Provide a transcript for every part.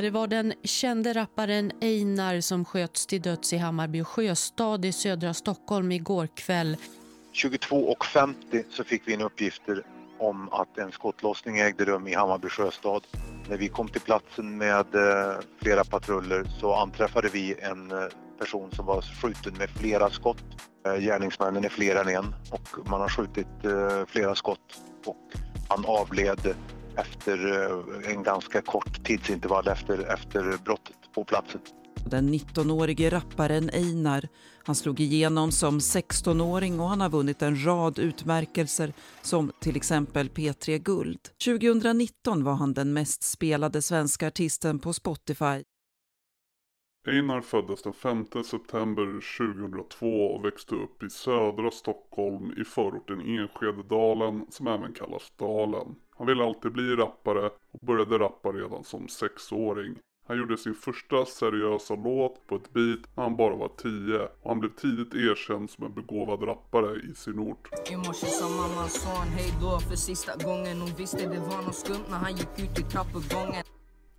Det var den kände rapparen Einar som sköts till döds i Hammarby sjöstad i södra Stockholm igår kväll. 22.50 så fick vi in uppgifter om att en skottlossning ägde rum i Hammarby sjöstad. När vi kom till platsen med eh, flera patruller så anträffade vi en eh, person som var skjuten med flera skott. Eh, gärningsmännen är fler än en och man har skjutit flera skott och han avled efter en ganska kort tidsintervall efter, efter brottet på platsen. Den 19-årige rapparen Einar, han slog igenom som 16-åring och han har vunnit en rad utmärkelser som till exempel P3 Guld. 2019 var han den mest spelade svenska artisten på Spotify. Einar föddes den 5 september 2002 och växte upp i södra Stockholm i förorten Enskededalen som även kallas Dalen. Han ville alltid bli rappare och började rappa redan som sexåring. Han gjorde sin första seriösa låt på ett beat när han bara var 10 och han blev tidigt erkänd som en begåvad rappare i sin ort. I morse sa mamma son hej då för sista gången. Hon visste det var något skumt när han gick ut i trappuppgången.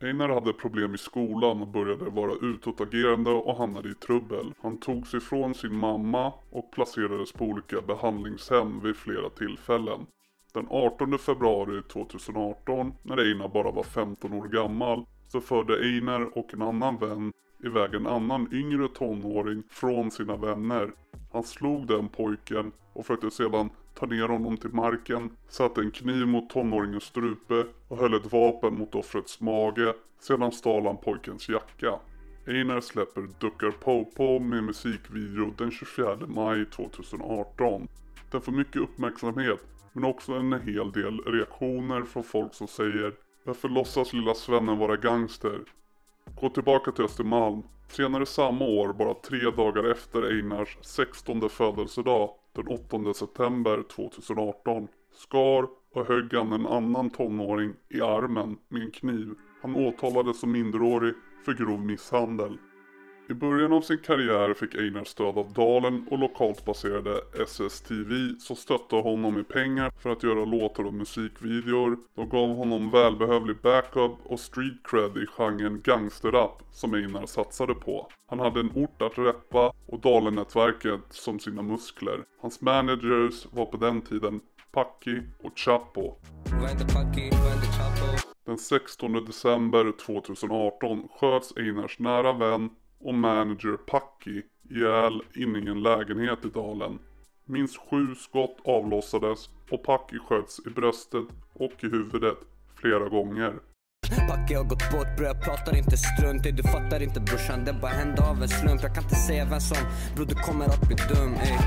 Einar hade problem i skolan och började vara utåtagerande och hamnade i trubbel. Han tog sig från sin mamma och placerades på olika behandlingshem vid flera tillfällen. Den 18 februari 2018, när Einar bara var 15 år gammal, så förde Einar och en annan vän iväg en annan yngre tonåring från sina vänner. Han slog den pojken och försökte sedan ta ner honom till marken, satte en kniv mot tonåringens strupe och höll ett vapen mot offrets mage. Sedan stal han pojkens jacka. Einar släpper Duckar Popo med musikvideo den 24 maj 2018. Den får mycket uppmärksamhet men också en hel del reaktioner från folk som säger varför låtsas lilla svennen vara gangster? Gå tillbaka till Östermalm. Senare samma år, bara tre dagar efter Einars 16 födelsedag, den 8 september 2018, skar och högg han en annan tonåring i armen med en kniv. Han åtalades som minderårig för grov misshandel. I början av sin karriär fick Einar stöd av Dalen och lokalt baserade SSTV som stöttade honom med pengar för att göra låtar och musikvideor. De gav honom välbehövlig backup och street cred i genren gangsterrap som Einar satsade på. Han hade en ort att rappa och Dalen-nätverket som sina muskler. Hans managers var på den tiden Packi och Chapo. Den 16 december 2018 sköts Einars nära vän och manager Packi ihjäl inne i en lägenhet i dalen. Minst sju skott avlossades och Packi sköts i bröstet och i huvudet flera gånger. Packe har gått bort bror, jag pratar inte strunt Du fattar inte brorsan, det bara hände av en slump Jag kan inte säga vem som, bror du kommer att bli dum ey.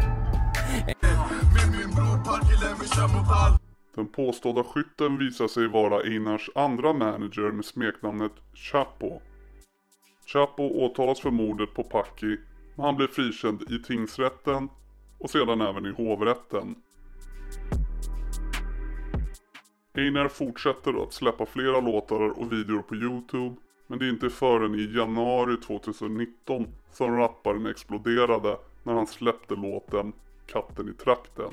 Den påstådda skytten visar sig vara Einars andra manager med smeknamnet Chapo. Chapo åtalas för mordet på Paki men han blev frikänd i tingsrätten och sedan även i hovrätten. Einar fortsätter att släppa flera låtar och videor på Youtube men det är inte förrän i januari 2019 som rapparen exploderade när han släppte låten Katten i trakten.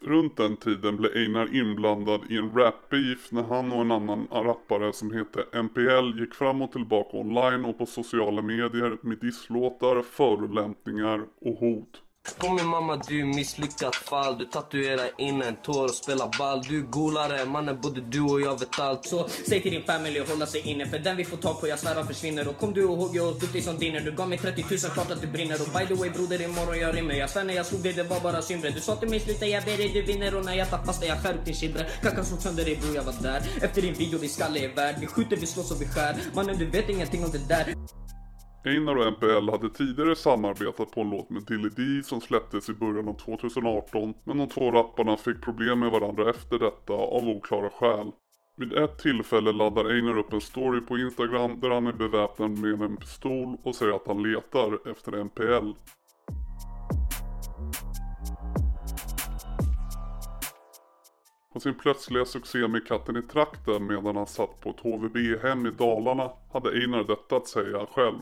Runt den tiden blev Einar inblandad i en rap-beef när han och en annan rappare som hette MPL gick fram och tillbaka online och på sociala medier med disslåtar, förolämpningar och hot. På min mamma du misslyckat fall. Du tatuerar in en tår och spelar ball. Du är golare mannen både du och jag vet allt. Så säg till din familj att hålla sig inne För den vi får tag på jag svär försvinner. Och kom du ihåg jag åt upp dig som dinner. Du gav mig 30 000 klart att du brinner. Och by the way broder imorgon jag rymmer Jag svär när jag slog dig det var bara syndre. Du sa till mig sluta jag ber dig du vinner. Och när jag tappar fast jag skär upp din kindre Kackan slog sönder dig bror jag var där. Efter din video din skalle är värd. Vi skjuter vi slåss och vi skär. Mannen du vet ingenting om det där. Einar och MPL hade tidigare samarbetat på en låt med Dilly D som släpptes i början av 2018 men de två rapparna fick problem med varandra efter detta av oklara skäl. Vid ett tillfälle laddar Einar upp en story på Instagram där han är beväpnad med en pistol och säger att han letar efter MPL. På sin plötsliga succé med Katten i trakten medan han satt på ett HVB-hem i Dalarna hade Einar detta att säga själv.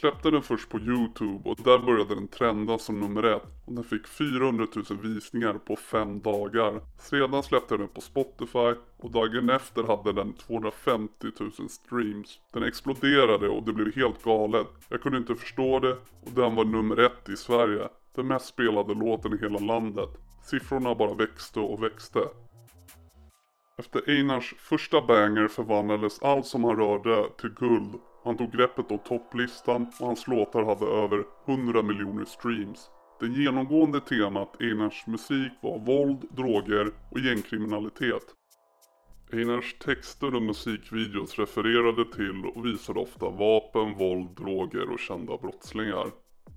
Släppte den först på Youtube och där började den trenda som nummer ett och den fick 400 000 visningar på 5 dagar. Sedan släppte den på Spotify och dagen efter hade den 250 000 streams. Den exploderade och det blev helt galet. Jag kunde inte förstå det och den var nummer ett i Sverige. Den mest spelade låten i hela landet. Siffrorna bara växte och växte. Efter Einars första banger förvandlades allt som han rörde till guld. Han tog greppet om topplistan och hans låtar hade över 100 miljoner streams. Det genomgående temat i Einars musik var våld, droger och gängkriminalitet. Einars texter och musikvideos refererade till och visade ofta vapen, våld, droger och kända brottslingar.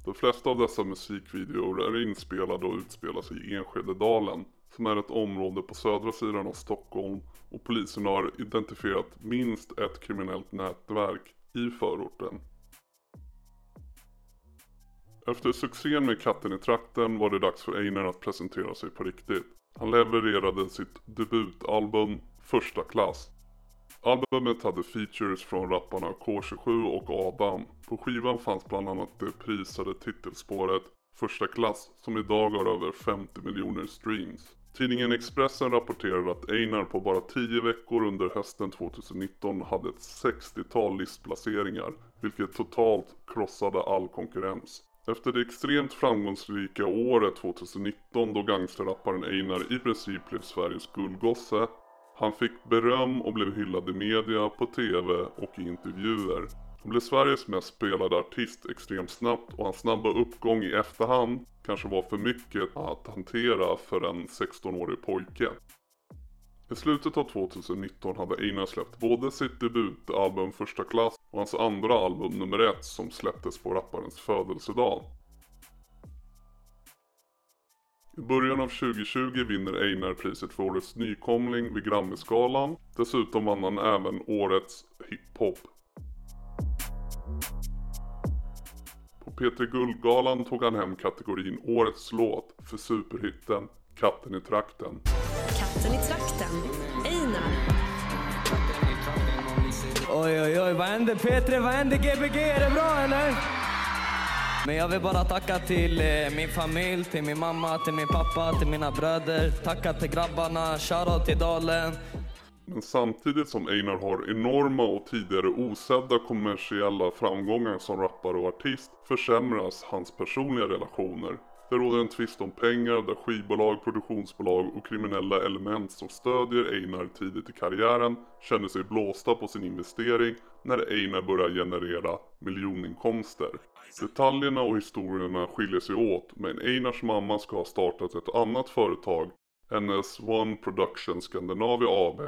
De flesta av dessa musikvideor är inspelade och utspelar sig i Enskededalen som är ett område på södra sidan av Stockholm och polisen har identifierat minst ett kriminellt nätverk i förorten. Efter succén med Katten i trakten var det dags för Einar att presentera sig på riktigt. Han levererade sitt debutalbum Första klass. Albumet hade features från rapparna K27 och Adam. På skivan fanns bland annat det prisade titelspåret Första klass som idag har över 50 miljoner streams. Tidningen Expressen rapporterar att Einar på bara 10 veckor under hösten 2019 hade ett 60-tal listplaceringar, vilket totalt krossade all konkurrens. Efter det extremt framgångsrika året 2019 då gangsterrapparen Einar i princip blev Sveriges guldgosse han fick beröm och blev hyllad i media, på TV och i intervjuer. Han blev Sveriges mest spelade artist extremt snabbt och hans snabba uppgång i efterhand kanske var för mycket att hantera för en 16-årig pojke. I slutet av 2019 hade Einar släppt både sitt debutalbum Första klass och hans andra album nummer ett som släpptes på rapparens födelsedag. I början av 2020 vinner Einar priset för årets nykomling vid Grammyskalan. Dessutom vann han även årets hiphop. På P3 Guldgalan tog han hem kategorin Årets låt för superhitten Katten i trakten. Katten i trakten, Einar. Oj, oj, oj, vad händer P3? Vad händer Gbg? Är det bra eller? Men jag vill bara tacka till eh, min familj, till min mamma, till min pappa, till mina bröder. Tacka till grabbarna, shoutout till Dalen. Men samtidigt som Einar har enorma och tidigare osedda kommersiella framgångar som rappare och artist försämras hans personliga relationer. Det råder en tvist om pengar där skivbolag, produktionsbolag och kriminella element som stödjer Einar tidigt i karriären känner sig blåsta på sin investering när Einar börjar generera miljoninkomster. Detaljerna och historierna skiljer sig åt men Einars mamma ska ha startat ett annat företag, NS One Production Scandinavia AB,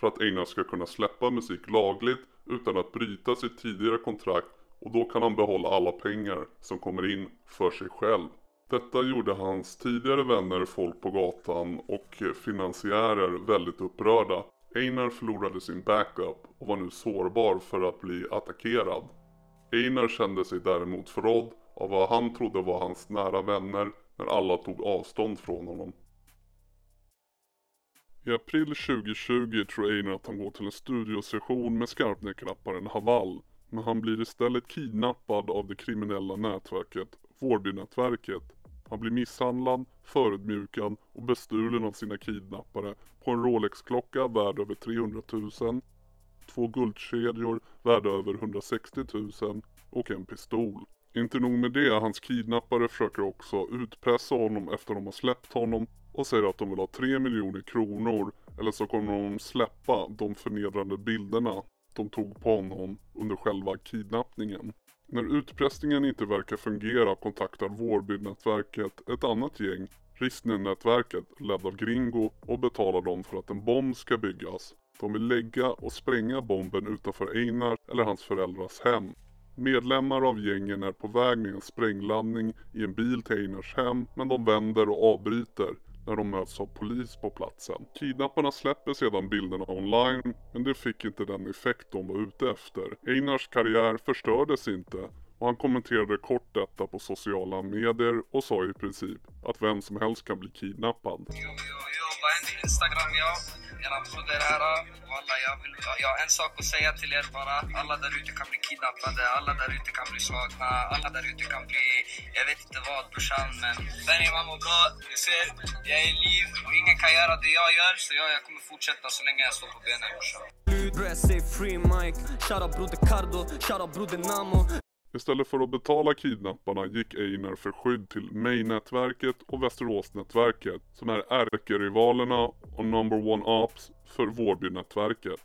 för att Einar ska kunna släppa musik lagligt utan att bryta sitt tidigare kontrakt och då kan han behålla alla pengar som kommer in för sig själv. Detta gjorde hans tidigare vänner, folk på gatan och finansiärer väldigt upprörda. Einar förlorade sin backup och var nu sårbar för att bli attackerad. Einar kände sig däremot förrådd av vad han trodde var hans nära vänner när alla tog avstånd från honom. I april 2020 tror Einar att han går till en studiosession med skarpnäckrapparen Haval. Men han blir istället kidnappad av det kriminella nätverket Vårbynätverket. Han blir misshandlad, förödmjukad och bestulen av sina kidnappare på en Rolex-klocka värd över 300 000 två guldkedjor värda över 160 000 och en pistol. Inte nog med det, hans kidnappare försöker också utpressa honom efter de har släppt honom och säger att de vill ha 3 miljoner kronor eller så kommer de släppa de förnedrande bilderna de tog på honom under själva kidnappningen. När utpressningen inte verkar fungera kontaktar Vårbynätverket ett annat gäng, Rissnenätverket ledd av Gringo och betalar dem för att en bomb ska byggas. De vill lägga och spränga bomben utanför Einar eller hans föräldrars hem. Medlemmar av gängen är på väg med en sprängladdning i en bil till Einars hem men de vänder och avbryter när de möts av polis på platsen. Kidnapparna släpper sedan bilderna online men det fick inte den effekt de var ute efter. Einars karriär förstördes inte och han kommenterade kort detta på sociala medier och sa i princip att vem som helst kan bli kidnappad. Jo, jo, jo, vad händer Instagram ja? Era broder här. Walla, jag, vill, jag har en sak att säga till er bara. Alla där ute kan bli kidnappade, alla där ute kan bli slagna, alla där ute kan bli... Jag vet inte vad brorsan, men... Benny, man mår bra. Ni ser, jag är i liv och ingen kan göra det jag gör. Så jag, jag kommer fortsätta så länge jag står på benen brorsan. Bro, jag säger free Mike. Shoutout broder Cardo, shoutout broder Namo. Istället för att betala kidnapparna gick Einar för skydd till May-nätverket och Västeråsnätverket som är ärkerivalerna och number one ops för Vårbynätverket.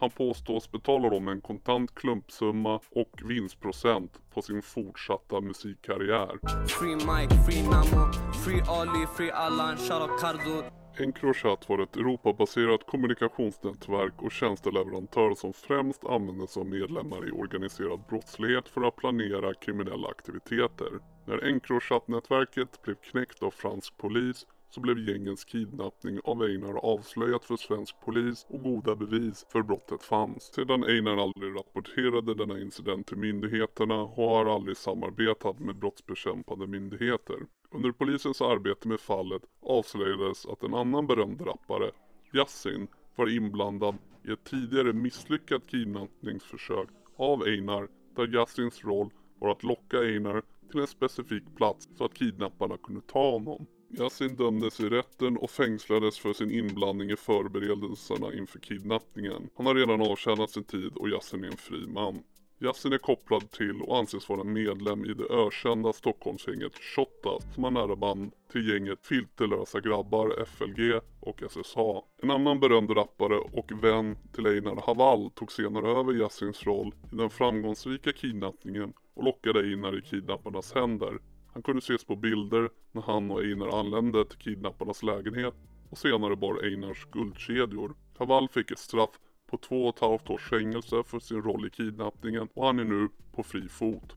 Han påstås betala dem en kontant klumpsumma och vinstprocent på sin fortsatta musikkarriär. Free Mike, free Namo, free Ali, free Allan, shoutout Cardo. Encrochat var ett Europabaserat kommunikationsnätverk och tjänsteleverantör som främst användes av medlemmar i organiserad brottslighet för att planera kriminella aktiviteter. När Encrochat-nätverket blev knäckt av fransk polis så blev gängens kidnappning av Einar avslöjat för svensk polis och goda bevis för brottet fanns. Sedan Einar aldrig rapporterade denna incident till myndigheterna och har aldrig samarbetat med brottsbekämpande myndigheter. Under polisens arbete med fallet avslöjades att en annan berömd rappare, Yassin, var inblandad i ett tidigare misslyckat kidnappningsförsök av Einar där Yassins roll var att locka Einar till en specifik plats så att kidnapparna kunde ta honom. Yasin dömdes i rätten och fängslades för sin inblandning i förberedelserna inför kidnappningen. Han har redan avtjänat sin tid och Yasin är en fri man. Yasin är kopplad till och anses vara medlem i det ökända Stockholmsgänget Shotta som har nära band till gänget Filterlösa Grabbar, FLG och SSA. En annan berömd rappare och vän till Einar Haval tog senare över Yassins roll i den framgångsrika kidnappningen och lockade Einar i kidnapparnas händer. Han kunde ses på bilder när han och Einar anlände till kidnapparnas lägenhet och senare bar Einars guldkedjor. Haval fick ett straff på två och ett halvt års fängelse för sin roll i kidnappningen och han är nu på fri fot.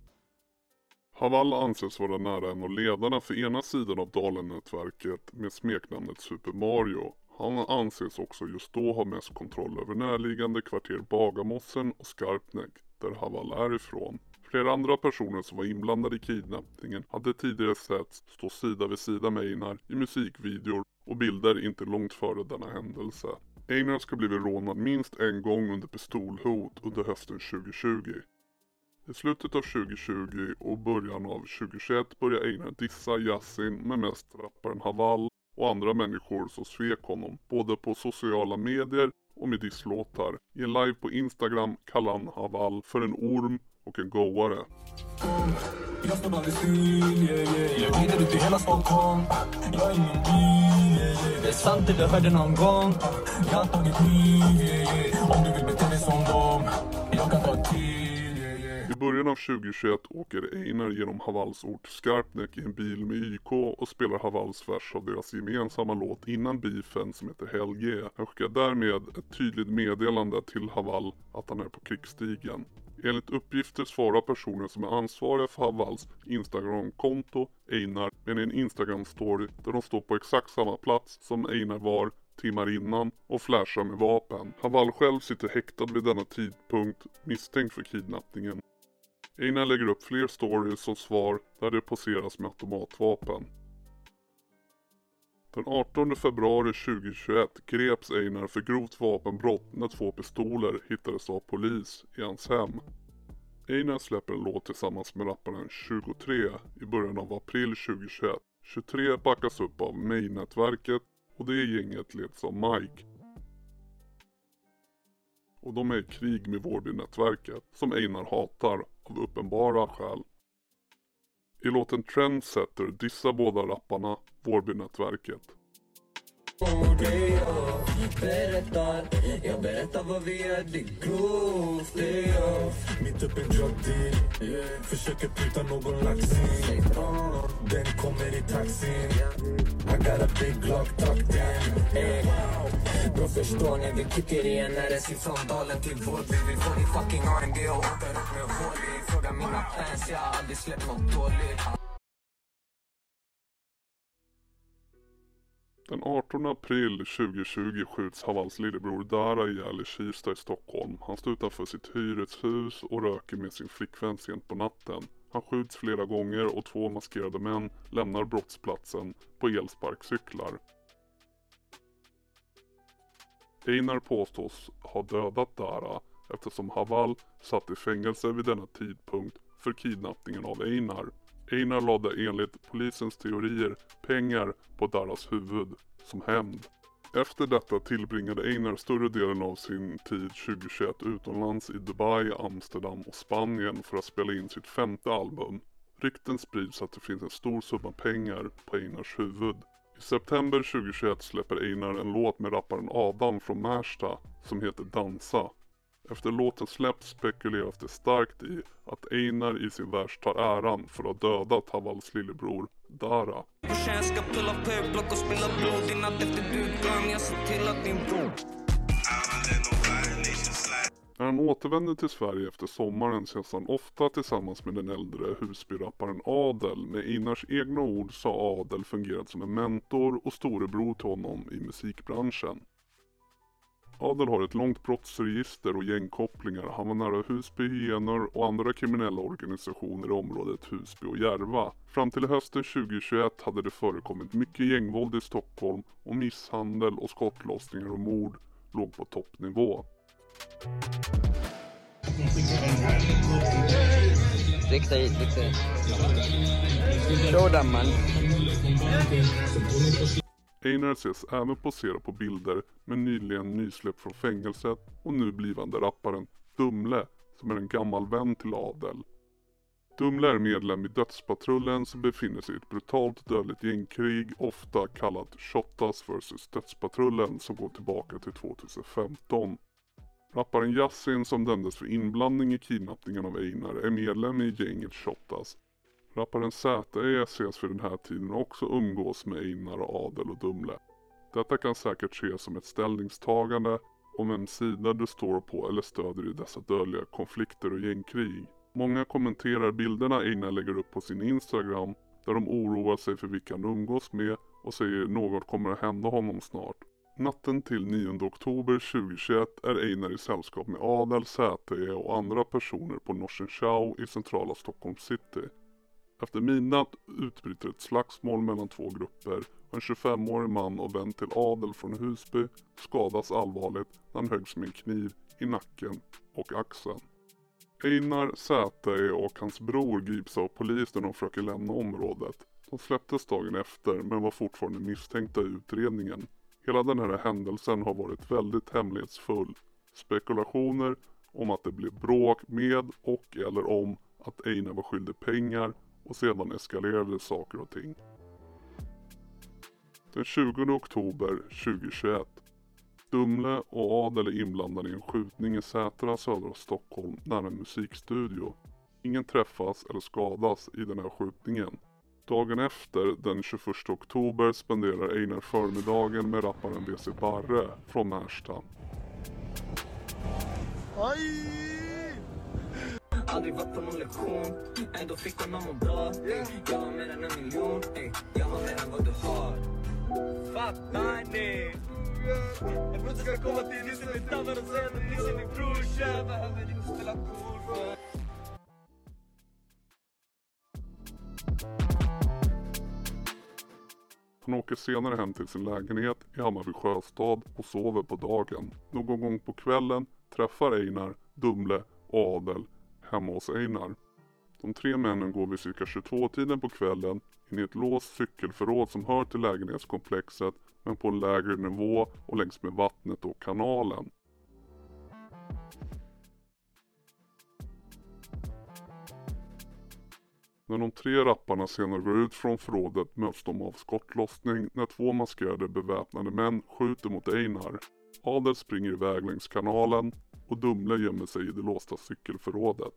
Haval anses vara nära en av ledarna för ena sidan av Dalen-nätverket med smeknamnet Super Mario. Han anses också just då ha mest kontroll över närliggande kvarter Bagarmossen och Skarpnäck där Haval är ifrån. Flera andra personer som var inblandade i kidnappningen hade tidigare setts stå sida vid sida med Einar i musikvideor och bilder inte långt före denna händelse. Einar ska blivit rånad minst en gång under pistolhot under hösten 2020. I slutet av 2020 och början av 2021 började Einar dissa Yasin med mest rapparen Haval och andra människor som svek honom både på sociala medier och med disslåtar. I en live på Instagram kallade han Haval för en orm och en goare. I hela Stockholm Jag är ingen bil, yeah, yeah. Det är sant det du hörde någon gång Jag har tagit kniv, yeah, yeah. Om du vill bete dig som dem Jag kan ta till, yeah, yeah. I början av 2021 åker Einar genom Havals ort Skarpnäck i en bil med YK och spelar Havals vers av deras gemensamma låt innan beefen som heter Hell yeah. Han skickar därmed ett tydligt meddelande till Haval att han är på krigsstigen. Enligt uppgifter svarar personen som är ansvariga för Havals Instagramkonto Einar med en Instagram-story där de står på exakt samma plats som Einar var timmar innan och flashar med vapen. Haval själv sitter häktad vid denna tidpunkt misstänkt för kidnappningen. Einar lägger upp fler stories som svar där det poseras med automatvapen. Den 18 februari 2021 greps Einar för grovt vapenbrott när två pistoler hittades av polis i hans hem. Einar släpper en låt tillsammans med rapparen 23 i början av april 2021. 23 backas upp av May-nätverket och det gänget leds av Mike. Och de är i krig med Vårbynätverket som Einar hatar av uppenbara skäl. I låten Trendsetter dissar båda rapparna Vårbynätverket. Berättar Jag berättar vad vi det är grovt Det är jag Mitt en drug deal yeah. Försöker någon laxin Den kommer i taxin I got a big Glock tucked in. Bro förstår ni, vi kickar igen Dalen till Vi får fucking och upp med Fråga mina fans, jag har aldrig släppt något dåligt Den 18 april 2020 skjuts Havals lillebror Dara ihjäl i Kista i Stockholm. Han står utanför sitt hyreshus och röker med sin flickvän sent på natten. Han skjuts flera gånger och två maskerade män lämnar brottsplatsen på elsparkcyklar. Einar påstås ha dödat Dara eftersom Haval satt i fängelse vid denna tidpunkt för kidnappningen av Einar. Einar lade enligt polisens teorier pengar på Daras huvud som hämnd. Efter detta tillbringade Einar större delen av sin tid 2021 utomlands i Dubai, Amsterdam och Spanien för att spela in sitt femte album. Rykten sprids att det finns en stor summa pengar på Einars huvud. I september 2021 släpper Einar en låt med rapparen Adam från Märsta som heter Dansa. Efter låten släpps spekuleras det starkt i att Einar i sin vers tar äran för att ha dödat Havals lillebror Dara. När han återvänder till Sverige efter sommaren ses han ofta tillsammans med den äldre Husbyrapparen Adel. Med Einars egna ord så har Adel fungerat som en mentor och storebror till honom i musikbranschen. Adel har ett långt brottsregister och gängkopplingar. Han var nära Husby Hyenor och andra kriminella organisationer i området Husby och Järva. Fram till hösten 2021 hade det förekommit mycket gängvåld i Stockholm och misshandel och skottlossningar och mord låg på toppnivå. Rikta hit, rikta hit. Sådan man. Einar ses även posera på bilder med nyligen nysläppt från fängelset och nu blivande rapparen Dumle som är en gammal vän till Adel. Dumle är medlem i Dödspatrullen som befinner sig i ett brutalt dödligt gängkrig ofta kallat Shottaz vs Dödspatrullen som går tillbaka till 2015. Rapparen Yassin som dömdes för inblandning i kidnappningen av Einar är medlem i gänget Shottaz. Rapparen ZE ses för den här tiden också umgås med Einar och Adel och Dumle. Detta kan säkert ses som ett ställningstagande om vem sida du står på eller stödjer i dessa dödliga konflikter och gängkrig. Många kommenterar bilderna Einar lägger upp på sin Instagram där de oroar sig för vilka han umgås med och säger något kommer att hända honom snart. Natten till 9 oktober 2021 är Einar i sällskap med Adel, ZE och andra personer på Norsen Chow i centrala Stockholm city. Efter midnatt utbryter ett slagsmål mellan två grupper och en 25-årig man och vän till Adel från Husby skadas allvarligt när han höggs med en kniv i nacken och axeln. Einar, ZE och hans bror grips av polis när de försöker lämna området. De släpptes dagen efter men var fortfarande misstänkta i utredningen. Hela den här händelsen har varit väldigt hemlighetsfull. Spekulationer om att det blev bråk med och eller om att Einar var skyldig pengar och sedan eskalerade saker och ting. Den 20 oktober 2021 Dumle och Adel är inblandade i en skjutning i Sätra södra Stockholm nära en musikstudio. Ingen träffas eller skadas i den här skjutningen. Dagen efter, den 21 oktober, spenderar Einar förmiddagen med rapparen WC Barre från Märsta. Aldrig varit på någon lektion Ändå fick hon mamma bra ey. Jag har mer än en miljon ey. Jag har mer än vad du har Fattar ni? En bror ska komma till Nisse med tannar och säga att Nisse är min brorsa. Behöver inte spela cool för. Hon åker senare hem till sin lägenhet i Hammarby sjöstad och sover på dagen. Någon gång på kvällen träffar Einar, Dumle och Adel hemma hos Einar. De tre männen går vid cirka 22-tiden på kvällen in i ett låst cykelförråd som hör till lägenhetskomplexet men på en lägre nivå och längs med vattnet och kanalen. När de tre rapparna senare går ut från förrådet möts de av skottlossning när två maskerade beväpnade män skjuter mot Einar. Adel springer iväg längs kanalen och Dumle gömmer sig i det låsta cykelförrådet.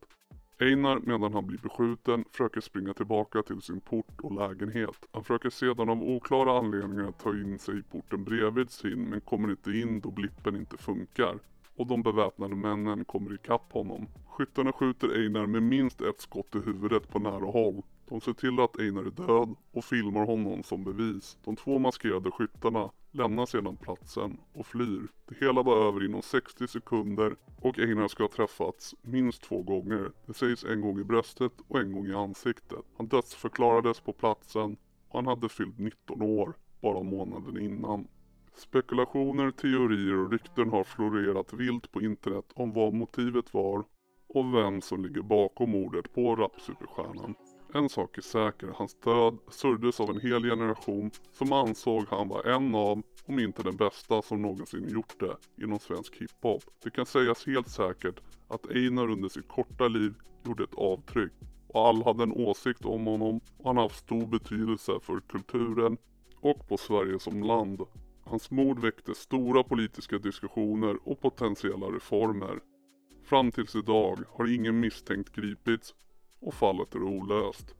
Einar, medan han blir beskjuten, försöker springa tillbaka till sin port och lägenhet. Han försöker sedan av oklara anledningar ta in sig i porten bredvid sin men kommer inte in då blippen inte funkar. Och de beväpnade männen kommer ikapp honom. Skyttarna skjuter Einar med minst ett skott i huvudet på nära håll. De ser till att Einar är död och filmar honom som bevis. De två maskerade skyttarna lämnar sedan platsen och flyr. Det hela var över inom 60 sekunder och Einar ska ha träffats minst två gånger. Det sägs en gång i bröstet och en gång i ansiktet. Han dödsförklarades på platsen och han hade fyllt 19 år bara månaden innan. Spekulationer, teorier och rykten har florerat vilt på internet om vad motivet var och vem som ligger bakom mordet på rapsuperstjärnan. En sak är säker, hans död sörjdes av en hel generation som ansåg han var en av, om inte den bästa som någonsin gjort det inom svensk hiphop. Det kan sägas helt säkert att Einar under sitt korta liv gjorde ett avtryck och alla hade en åsikt om honom och han har haft stor betydelse för kulturen och på Sverige som land. Hans mord väckte stora politiska diskussioner och potentiella reformer. Fram tills idag har ingen misstänkt gripits och fallet är olöst.